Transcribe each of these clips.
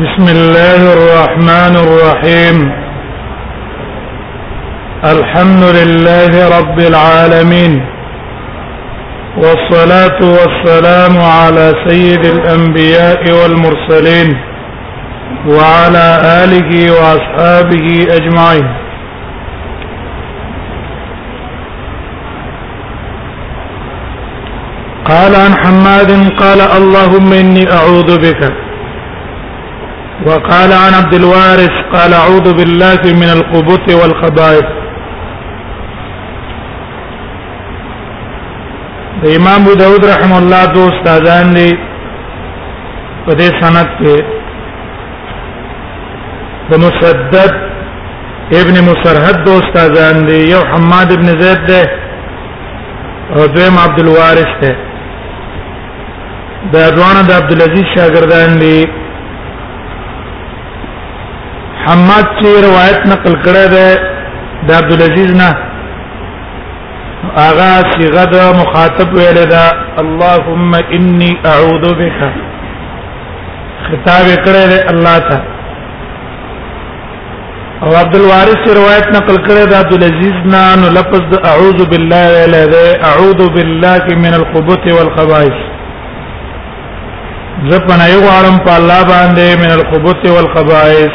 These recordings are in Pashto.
بسم الله الرحمن الرحيم الحمد لله رب العالمين والصلاة والسلام على سيد الأنبياء والمرسلين وعلى آله وأصحابه أجمعين قال عن حماد قال اللهم إني أعوذ بك وقال عن عبد الوارث قال اعوذ بالله من القبط والخبائث د امام ابو داود رحم الله دو استادان دي په دې سند کې د مسدد ابن مسرحد دو استادان دی یو حماد ابن زید دی او دویم عبد الوارث دی دا دوانه د عبد العزيز شاګردان دي حماد چې روایت نقل کړی دی د عبد العزيز نه اغا صيغه د مخاطب ویل دا اللهم اني اعوذ بك خطاب کړه دې الله ته او عبد الوارث روایت نقل کړه د عبد العزيز نا نو لفظ د اعوذ بالله ویل دې اعوذ بالله من الخبث والخبائث زپنا یو عالم په الله باندې من الخبث والخبائث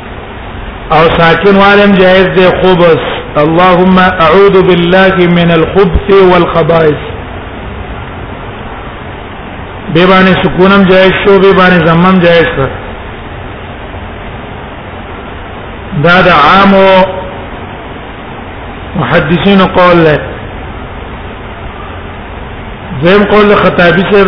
او ساکن والم جائز دی خبث اللهم اعوذ بالله من الخبث والخبائث به باندې سکونم جائز شو به باندې زمم جائز شو دا د عام محدثین قول له زم قول خطابی صاحب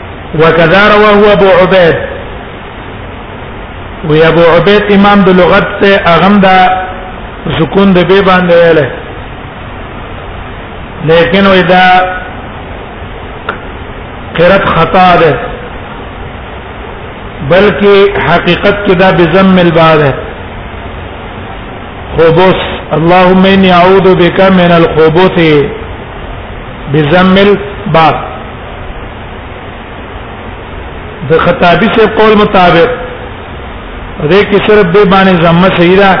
وكذا رواه ابو عبيد وي ابو عبيد امام د لغت ته اغم دا سکون د به باندې ویل لیکن وي دا قرت خطا ده بلکې حقیقت کې دا بزم الباء ده خبث اللهم اني اعوذ بك من الخبث بزم الباء د خطابی سے قول مطابق دې کې صرف به باندې زمه صحیح ده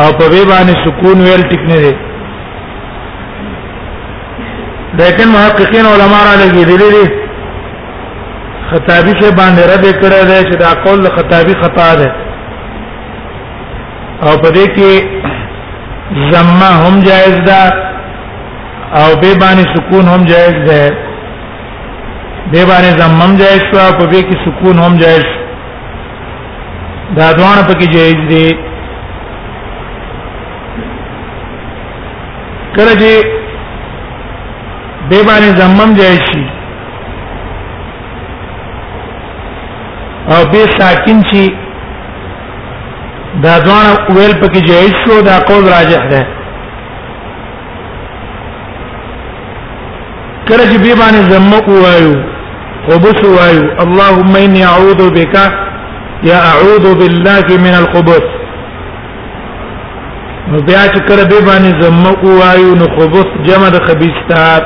او په به باندې سکون ویل ټیک نه دی لیکن محققین علما را لګی دي دي خطابی سے باندې رد کړه ده چې دا قول خطابی خطا ده او په دې کې زمه هم جائز ده او به باندې سکون هم جائز ده به باندې زمم جائز شو په به کې سکون هم جائز دا دوان په کې جائز دي کله چې به باندې زمم جائز شي او به ساکن شي دا دوان ویل په کې جائز شو دا قول راجح ده کله چې به باندې زمو وایو خبث وایو اللهم اني اعوذ بك يا اعوذ بالله من الخبث نو بیا چې کله به باندې زمو وایو نو خبث جمع د خبيثات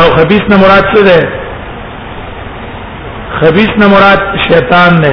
او خبيث نه مراد څه ده خبيث نه مراد شیطان نه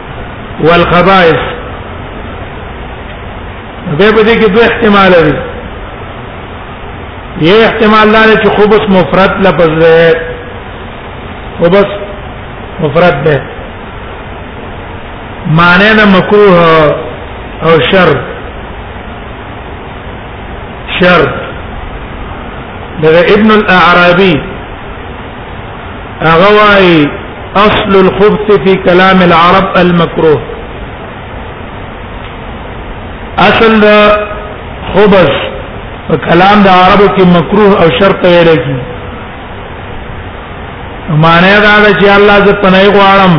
والخبائث به په دې کې دوه احتمال لري یو احتمال دا چې خبث مفرد لفظ دی خبث مفرد دی معنی نه مکروه او شر شر لذا ابن الاعرابي هغه وايي اصل الخبث في كلام العرب المكروه اصل د خبث په کلام د عربو کې مکروه او شرط ویل کی معنی دا ده چې الله ز پنه غواړم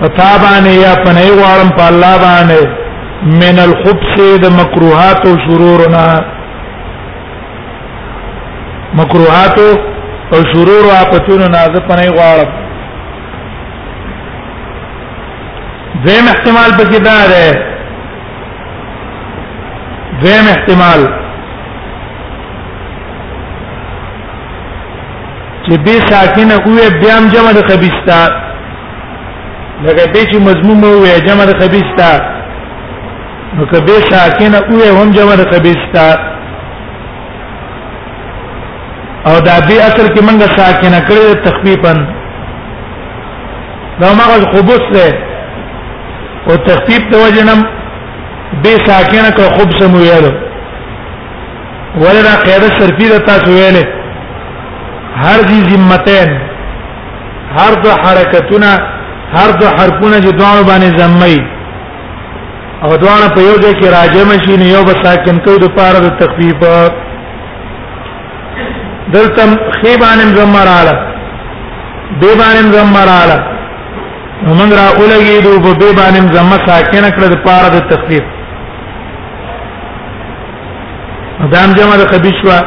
پتا باندې یا پنه غواړم په الله باندې من الخبث د مکروهات او شرورنا مکروهات او شرور او اپتون نازه پنه غواړم زم احتمال پکې دا ده زم احتمال چې به ساکنه کوې بیا هم جمع د خبيستا لکه به چې مضمون وې جمع د خبيستا نو کبه ساکنه او هم جمع د کبهستا او دا به اصل کې موږ ساکنه کړې تخفیفا دا موږ خبث ده او تخفیف د وجنم به ساکنه کو خبث مو ویلو ولنا قاعده صرفی د تاسو ویلې هر ذی ذمتین هر دو حرکتونه هر دو حرفونه چې دوه باندې زمای او دواړه په یو ځای کې راجم شي نو یو به ساکن کوي د پاره د تخفیف دلته خیبانم زمراله بیبانم زمراله موږ را اولګي دو په بیبانم زم ساکن کړه د پاره د تخفیف دام جمع د خبيشوا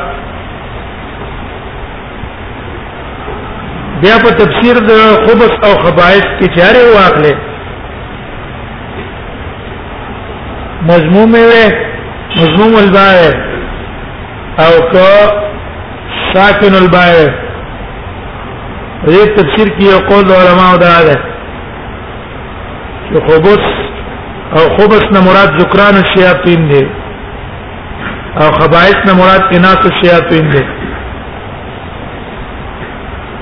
بیا په تفسیر د خبث او خبائث کې چاره واخلې مضموم وي مضموم الباء او که ساکن الباء دې تفسیر کې یو قول علماء دا ده چې خبث او خبث نه مراد ذکران الشیاطین دي او خبائث نه مراد اناث الشیاطین دي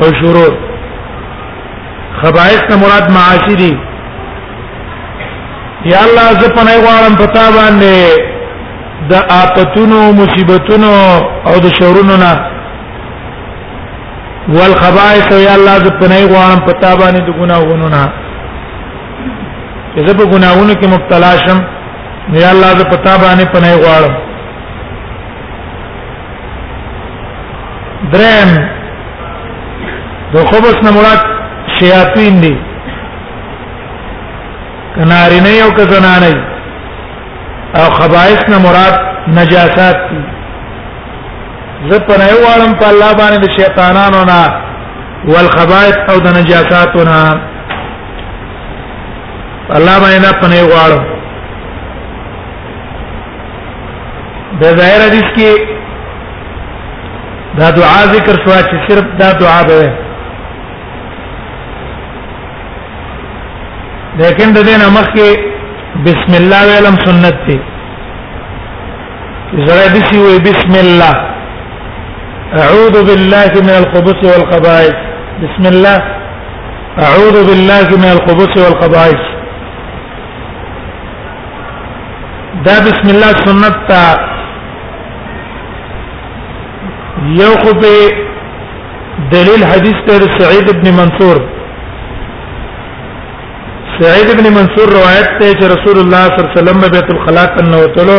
او شرور خبائث نه مراد معاصی دي یا الله زه په نه غواړم پتا باندې د آپتونو مصیبتونو او د شرونو نه والخبائث یا الله زه په نه غواړم پتا باندې د ګناهونو نه زه په ګناهونو کې مبتلا شم یا الله زه پتا باندې په نه غواړم درم د خبث نه مراد شیاطین دي کناری نه یو کزنا نه او خبائث نه مراد نجاسات دي زه په نه وارم په الله باندې د شیطانانو نه والخبائث او د نجاساتو نه الله باندې په نه وارم د ظاهر حدیث کې دا دعا ذکر شو چې صرف دا دعا به لیکن د دې نامخ کې بسم الله ویلم سنت دی زړه دې سی وي بسم الله اعوذ بالله من الخبث والخبائث بسم الله اعوذ بالله من الخبث والخبائث دا بسم الله سنت تا یو خو په دلیل حدیث تر سعید ابن منصور سعید ابن منصور روایت ته چې رسول الله صلی الله علیه وسلم بیت الخلاء تنه وتلو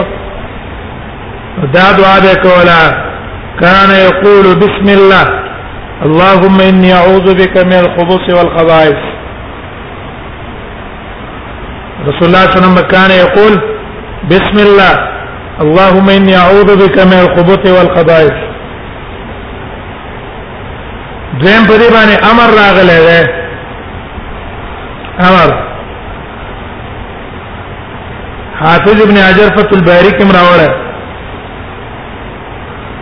دا دعا به کولا کان یقول بسم الله اللهم اني اعوذ بك من الخبث والخبائث رسول الله صلی الله علیه وسلم کان یقول بسم الله اللهم اني اعوذ بك من الخبث والخبائث دیم په دې باندې امر راغلی دی امر حافظ ابن حجر فتح الباری کې مراوړه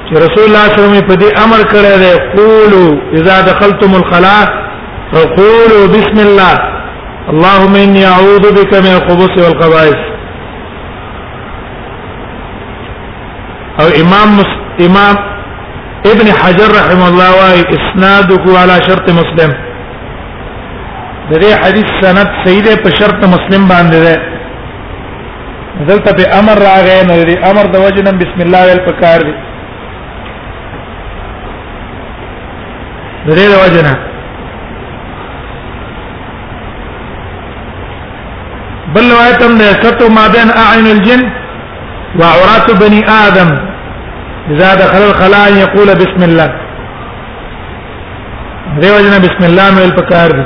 چې رسول الله صلی الله علیه وسلم په دې امر کړی دی قولوا اذا دخلتم الخلاء فقولوا بسم الله اللهم اني اعوذ بك من الخبث والخبائث او امام امام ابن حجر رحمه الله وايي اسناده على شرط مسلم دغه حدیث سند صحیح ده په شرط مسلم باندې ده دلته په امر راغی نو دی امر د وجنم بسم الله ویل پکار دی درې د وجنه بل روایت هم ده ستو ما بين اعين الجن وعورات بني ادم اذا دخل الخلاء يقول بسم الله دیو جنا بسم الله مې پکار دي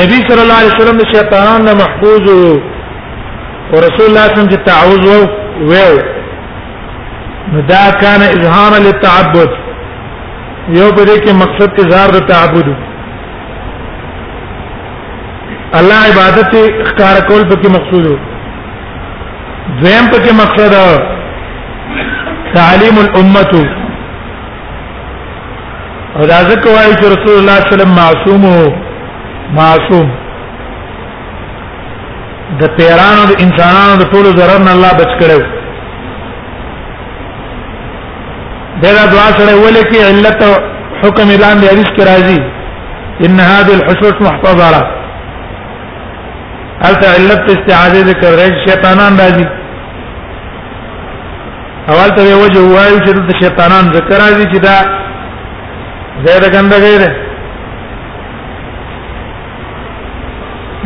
نبی صلی الله علیه وسلم د شیطانانو نه محفوظ او رسول الله صلی الله علیه وسلم چې تعوذ وو وو دا کان اظهار للتعبد یو په دې کې مقصد اظهار د تعبد الله عبادت اختیار کول په کې مقصود وو دویم په کې مقصد تعلیم الامه او دا ځکه وایي چې رسول الله صلی الله علیه وسلم معصوم او معصوم د پیرانو د انسانانو د ټولو ضرر نه الله بچ کړو دا دعا سره ولې کې علت حکم اعلان دی حدیث کې راځي ان هذه الحشوش محفظه هل علت استعاذه ذکر رج شیطانان راځي اول ته وجه وایو چې د شیطانان ذکر راځي چې دا زیاده ګنده غیره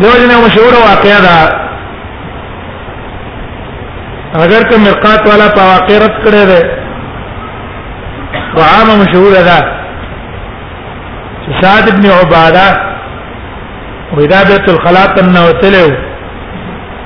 دیوژنه مشهور واقعا ده اگر که مرقات والا په واقع رد کړی دی وعامه مشهور ده چې سعد ابن عباده ودا بیت الخلاء تنه وتلو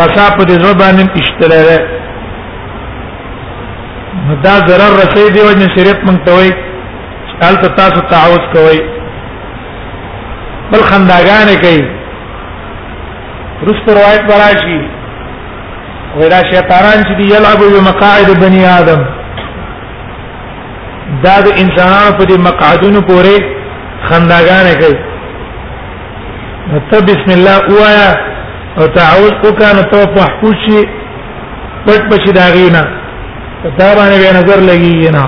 رسا په دې ځواب باندې اشتراله دا ضرر رسې دی وجه شریعت مونږ ته وایي حال ته تاسو تعوذ کوي بل خنداګان کوي رست روایت براشي ودا شیطانان چې دی یلعب بمقاعد بنی آدم دا د انسانانو په دې مقعدونو پورې خنداګان کوي ته بسم الله وایا او تعوذ وکانه ته په حوشي پټ پشي داغینا دا باندې به نظر لګی نه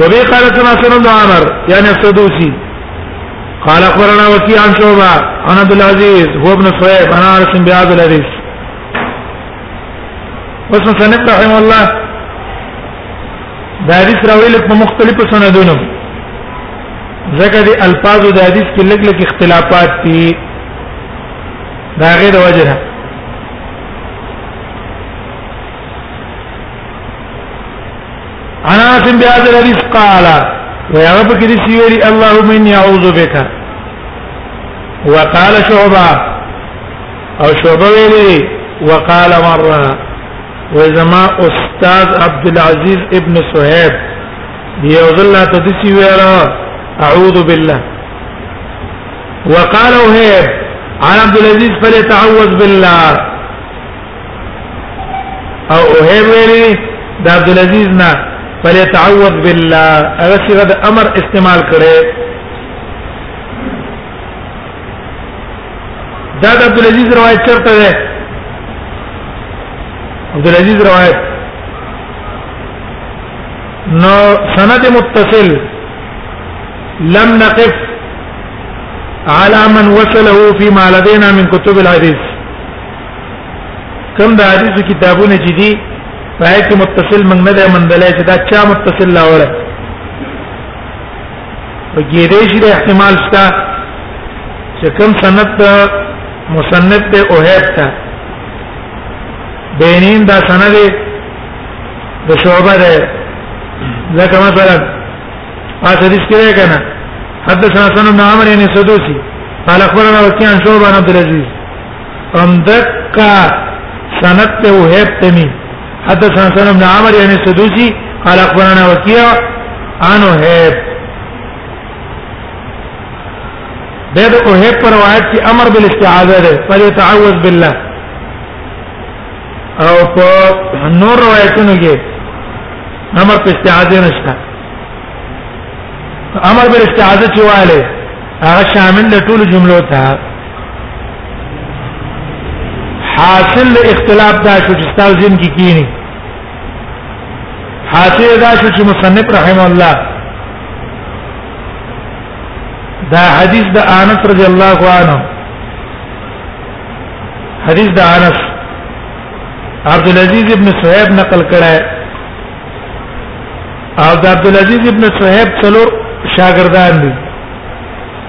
وبي قال سنا سنا بن عمر يعني السدوسي قال اخبرنا وكيع عن شعبة عن عبد العزيز هو ابن صهيب انا عارف بهذا الحديث واسم سنة رحمه الله دا حدیث راویل په مختلفو سندونو ځکه د الفاظو د حدیث کې لګ لګ اختلافات دي دا غیر وجه ده انا سم بیا د حدیث قال و یا رب کې دې سیوري اللهم اني اعوذ بك وقال شعبہ او شعبہ ویلي وقال مره و زما استاد عبد العزيز ابن صهيب یو ځل تدسی ویرا اعوذ بالله وقال وهيب عن عبد العزيز فليتعوذ بالله او وهيب ویری د عبد العزيز نه فليتعوذ بالله هغه څنګه د امر استعمال کړي دا د عبد العزيز روایت چرته ده عبد العزيز روایت نو سند متصل لم نقف على من وصله فيما لدينا من كتب الحديث کوم د حدیث کتابونه چې دي پای کې متصل منګ نه ده منډلای چې دا چا متصل لاوړه په ګیرې شي د احتمال شته چې کوم سند ته مصنف ته او هیب ته بینین دا سند د شعبه ده لکه مثلا هغه حدیث کې راکنه حدثنا سنن بن عمرو بن سدوسی قال اخبرنا وكيع عن شعبه عن عبد العزيز ام دکا سند ته وهب تمی حتى سنة سنة بن عمر يعني السدوسي قال أخبرنا وكيع عن وهب ده ده وهب پر روایت کی امر بالاستعاذہ ده فليتعوذ بالله او په نور روایتونو کې امر په استعاذہ نشته امر بالاستعاذہ چې واله هغه شامل له ټولو جملو ته حاصل اختلاف دا شو چې تاسو ځین کې کینی حاصل دا شو چې مصنف رحم الله دا حدیث د انس رضی الله عنه حدیث د انس عبد العزيز ابن صہیب نقل کړه او د عبد العزيز ابن صہیب څلور شاګردان دي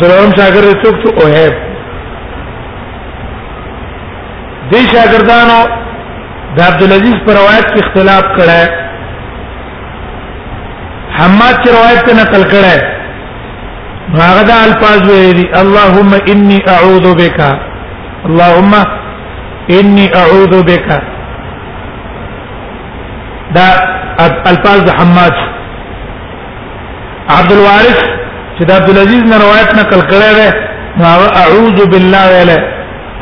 څلورم شاګرد څوک ته اوهب دې شاګردانو د عبد العزيز پر روایت کې اختلاف کړه حماد چې روایت ته نقل کړه هغه د الفاظ ویلي اللهم اني اعوذ بك اللهم اني اعوذ بك دا الفاظ حماد عبد الوارث چې د عبد العزيز نه روایت نقل کړی دی اعوذ بالله ویله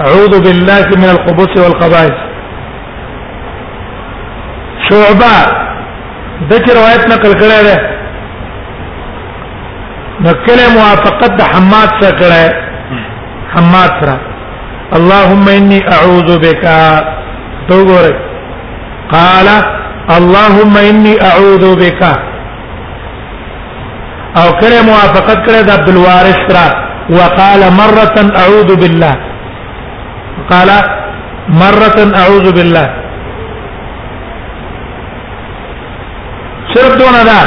اعوذ بالله من الخبث والخبائث شعبہ د چې روایت نقل کړی دی نو کله موافقت د حماد سره کړی حماد سره اللهم اني اعوذ بك تو ګوره قال اللهم اني اعوذ بك او کله موافقت کړه د عبد الوارث را وقال مره اعوذ بالله قال مره اعوذ بالله صرف دونه دا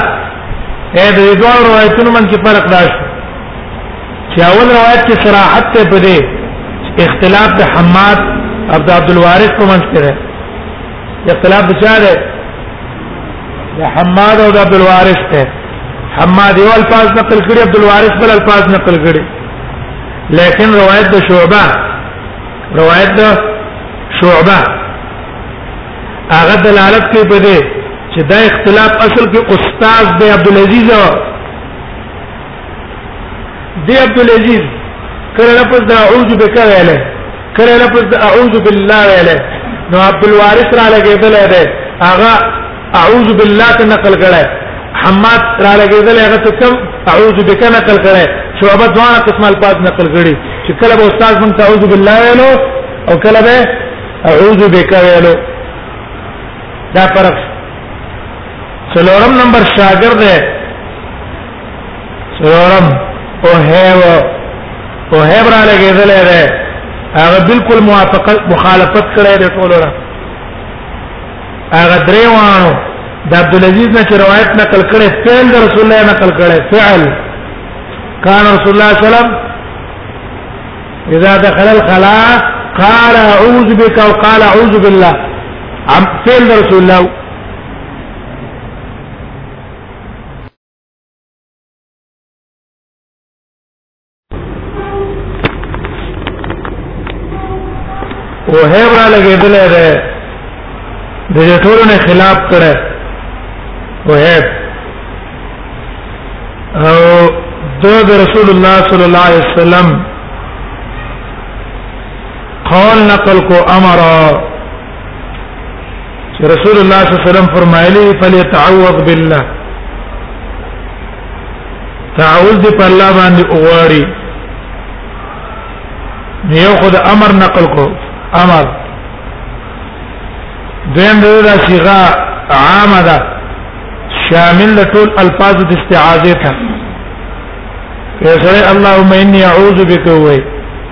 اې د دوه روایتونو من کې فرق راشي چې اول روایت کې صراحت ته پدې اختلاف د حماد عبد عبد الوارث په منځ کې ده اختلاف د چا ده د حماد او عبد الوارث ته حماد یو الفاظ نقل کړي عبد الوارث بل الفاظ نقل کړي لیکن روایت د شعبہ روایت د شعبہ هغه دلالت کوي په دې چې دا اختلاف اصل کې استاد دی عبد العزيز دی عبد العزيز کله لفظ د اعوذ بک ویل کله لفظ د اعوذ بالله ویل نو عبد الوارث را لګیدل دی هغه اعوذ بالله ته نقل کړه حماد را لګیدل هغه ته کم اعوذ بک نقل کړه شعبہ دوه قسم الفاظ نقل کړي چې کله به استاد مونږ اعوذ بالله ویلو او کله به اعوذ بک ویلو دا فرق څلورم نمبر شاګرد دی سورم او هیو او هیو را لګیدل دی هغه بالکل موافقت مخالفت کړی دی ټول را هغه دریوانو د عبد العزيز نه روایت نقل کړي فعل رسول الله نقل کړي فعل كان رسول الله صلى الله عليه وسلم اذا دخل الخلاء قال اعوذ بك وقال اعوذ بالله عم فعل رسول الله وهیب را لګیدل دی د دې ټولو نه خلاف کړه وهیب او د رسول الله صلی الله علیه وسلم قول نقل کو امر چې رسول الله صلی الله علیه وسلم فرمایلی فلیتعوذ بالله تعوذ په الله باندې اواري یو خد امر نقل کو امر دین دا صيغه عامه ده شامل ده ټول الفاظ د استعاذه ته فیصله اللهم انی اعوذ بک وای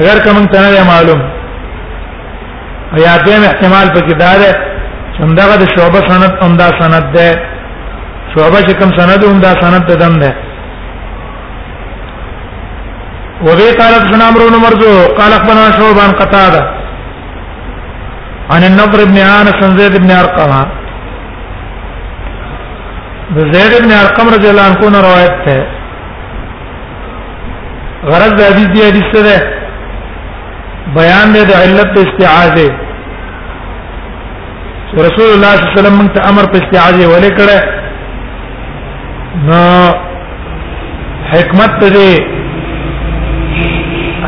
اگر کوم ته نه معلوم یا دیم احتمال پکې دا ده چې همدغه د شعبه سند همدا سند ده شعبه چې کوم سند همدا سند ته دم ده وبه قال ابن عمرو بن مرزو قال اخبرنا شعبه عن قتاده عن النضر بن انس عن زيد بن ارقم زيد بن ارقم رضي الله عنه روایت ہے غرض د حدیث دی حدیث سره بیان دی د علت استعاذه رسول الله صلی الله علیه وسلم ته امر په استعاذه ولې کړه نو حکمت دې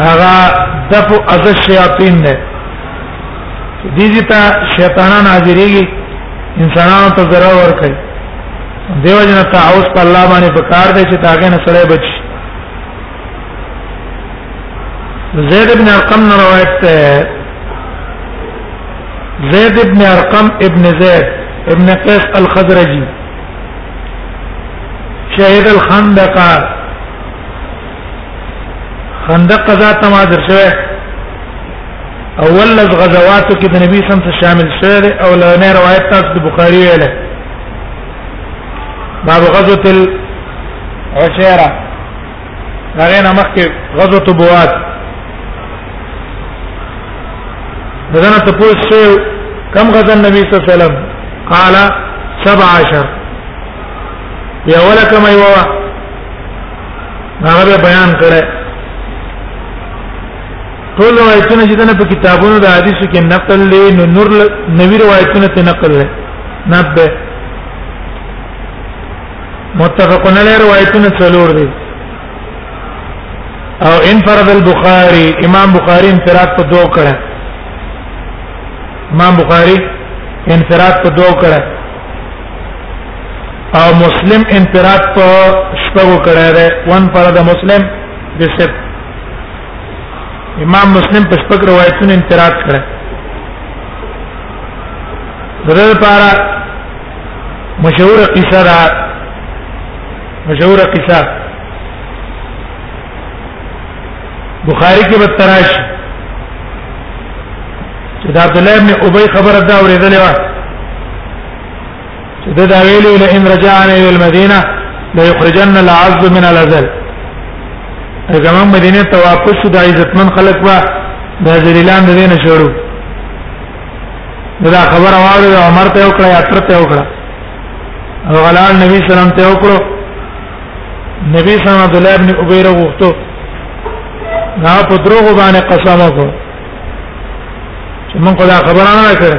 هغه دفع از الشیاطین نه دې دې ته شیطانان حاضرېږي انسانانو ته ضرر ورکړي دیو جن تعوذ په الله باندې په کار دی چې تاګه نه سره بچ زید ابن ارقم نے روایت ہے زید ابن ارقم ابن زید ابن قیس الخزرجی شهید الخندق خندق قضا تمادر شوه اول غزواتو کې د نبی صلی الله علیه وسلم شامل شوه او لنه روایت تاسو د بخاری ویله باب غزوه العشيره هغه نه مخکې غزوه بوات دغه ته پوښتنه کم غزا نبی صلی الله علیه وسلم قال 17 یا ولا کما یو هغه بیان کړه ټول روایتونه چې دنه په کتابونو د حدیثو کې نقل لې نو نور نوی روایتونه ته نقل لې نه به متفقون علی روایتونه څلور دي او انفرد البخاری امام بخاری انفراد په دوه کړه امام بخاری انفراد په دوه کړه او مسلم انفراد په شپږ کړه ده وان فرد مسلم بسبب امام مسلم په شپږ روایتونو انتراض کړ دغه لپاره مشهور قصه ده مشهور قصه بخاری کې به تراش چې عبد الله ابن ابي خبره دا اورېدلې و چې دا دا ویلو له ان رجعنا الى المدينه لا يخرجن العز من الازل زمون مدینه ته واپس د عزتمن خلک به د ذلیلان د دینه شروع دا خبر اواره عمر ته وکړه یا تر ته وکړه او غلال نبی سلام ته وکړو نبی سلام عبد الله ابن ابي رغوتو نا په دروغ باندې قسم وکړو چې مونږ دا خبره نه کړې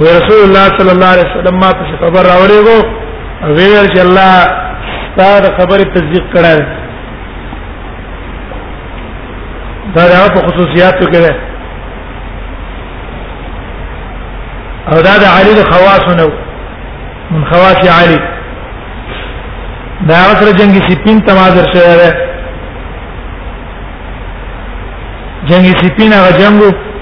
ورسول الله صلی الله علیه وسلم ما ته خبر راوړی وو ویل چې الله ستاسو خبره تصدیق کړه دا د هغه خصوصیاتو کې ده او دا د علي د خواصونو من خواص علي دا عصر جنگ سپین تمازر شوی ده جنگ سپین هغه جنگو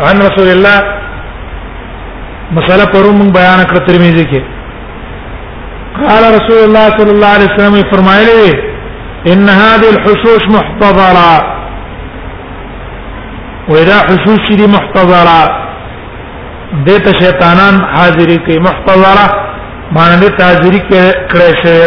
عن رسول الله مساله پرون موږ بیان کړ ترمذی کې قال رسول الله صلی الله علیه وسلم فرمایلی ان هذه الحشوش محتضره ودا حشوش دي محتضره دته شیطانان حاضری کوي محتضره معنی دې تاجری کړی شوی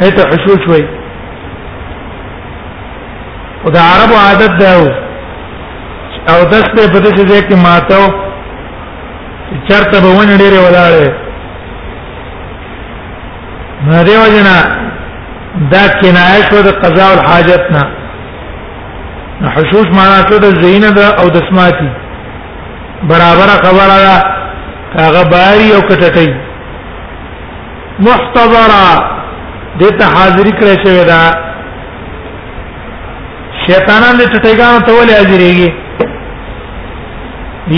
ایت حشوش وای او دا عربو عادت ده او داس په پدې ځای کې ماتو چرته به ونه ډېرې ولاړې نه دیو جنا دا کنایه شو د قضاء الحاجت نه حشوش معنا څه د زینه ده او د سماعتي برابر خبره ده هغه باری او کټټي محتضرا دته حاضر کړی شوی دا شیطانان دې ټټېګانو ته ولې حاضرېږي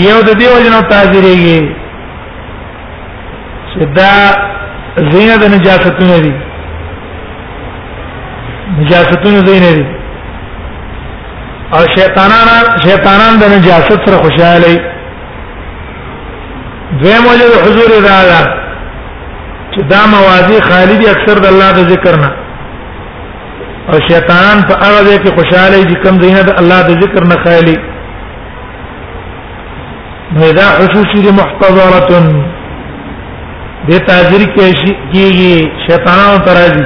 یو د دیو جنو تاجرېږي چې دا زینه د نجاستونه دي نجاستونه زینه دي او شیطانان شیطانان د نجاست سره خوشاله دویم وجه د حضور دا ده چې دا موازی خالی دي اکثر د الله د ذکر نه او شیطانان په هغه ځای کې خوشاله دي کوم ځای نه د الله د ذکر نه خالی نو دا حسوسی دي محتضره د تاجر کې کیږي شیطانانو ترازی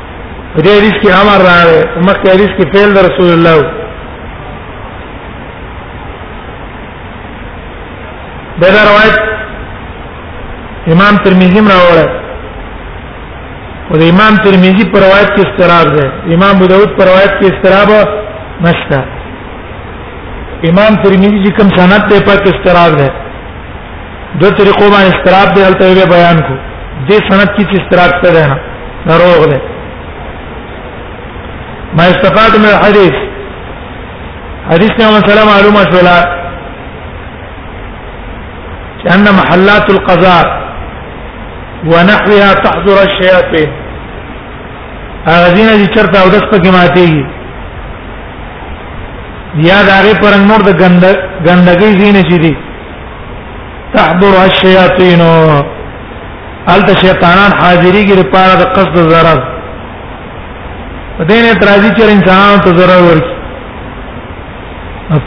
په دې حدیث کې امر راغی مخکې حدیث کې فعل رسول الله دا روایت امام ترمذی هم راوړل او د امام ترمذی پر روایت کې استراب ده امام ابو داود پر روایت کې استراب نشته امام ترمذی چې کوم سند ته پاک استراب ده دو طریقو باندې استراب دی هلته به بیان کو دې سند کې چې استراب څه ده نه دروغ ده ما استفاد من الحديث حديث کې مسله معلومه شولا چې ان محلات القضاء ونحوها تحضر الشياطين هغه دین چې چرته او دس پکې ماتيږي یا دا غي پر نور د ګند ګندګي دین چې دي تحضر الشیاطین الت شیطانان حاضری کې لپاره د قصد zarar دین اعتراضی چې انسانانو ته zarar ورکی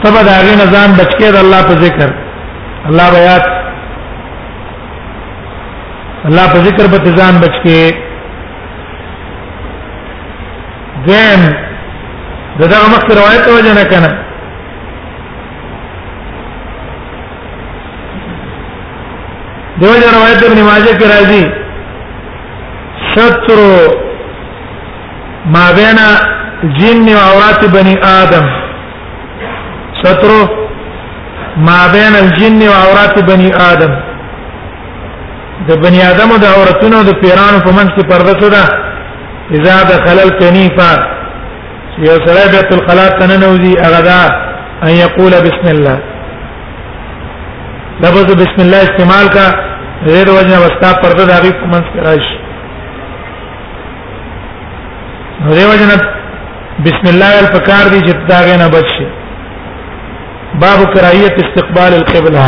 تبا دا غي نظام بچکه د الله په ذکر الله بیات الله په ذکر په ځان بچکه دیم دغه مخ روایت وجه نه کنه دیو جن روایت ابن ماجه کې راځي ستر ما بین جن و عورات بنی آدم ستر ما بین الجن و عورات بنی آدم د بنی آدم او د عورتونو د پیرانو په منځ کې پرده څه ده اذا دخل الكنيفه چې یو سره بیت الخلا تننوزی هغه دا ان یقول بسم الله لفظ بسم الله استعمال کا غیر وجنه وستا پرده د هغه کومنس کراش نو دی وجنه بسم الله الفکار دی چې دا غنه بچي باب کراهیت استقبال القبلہ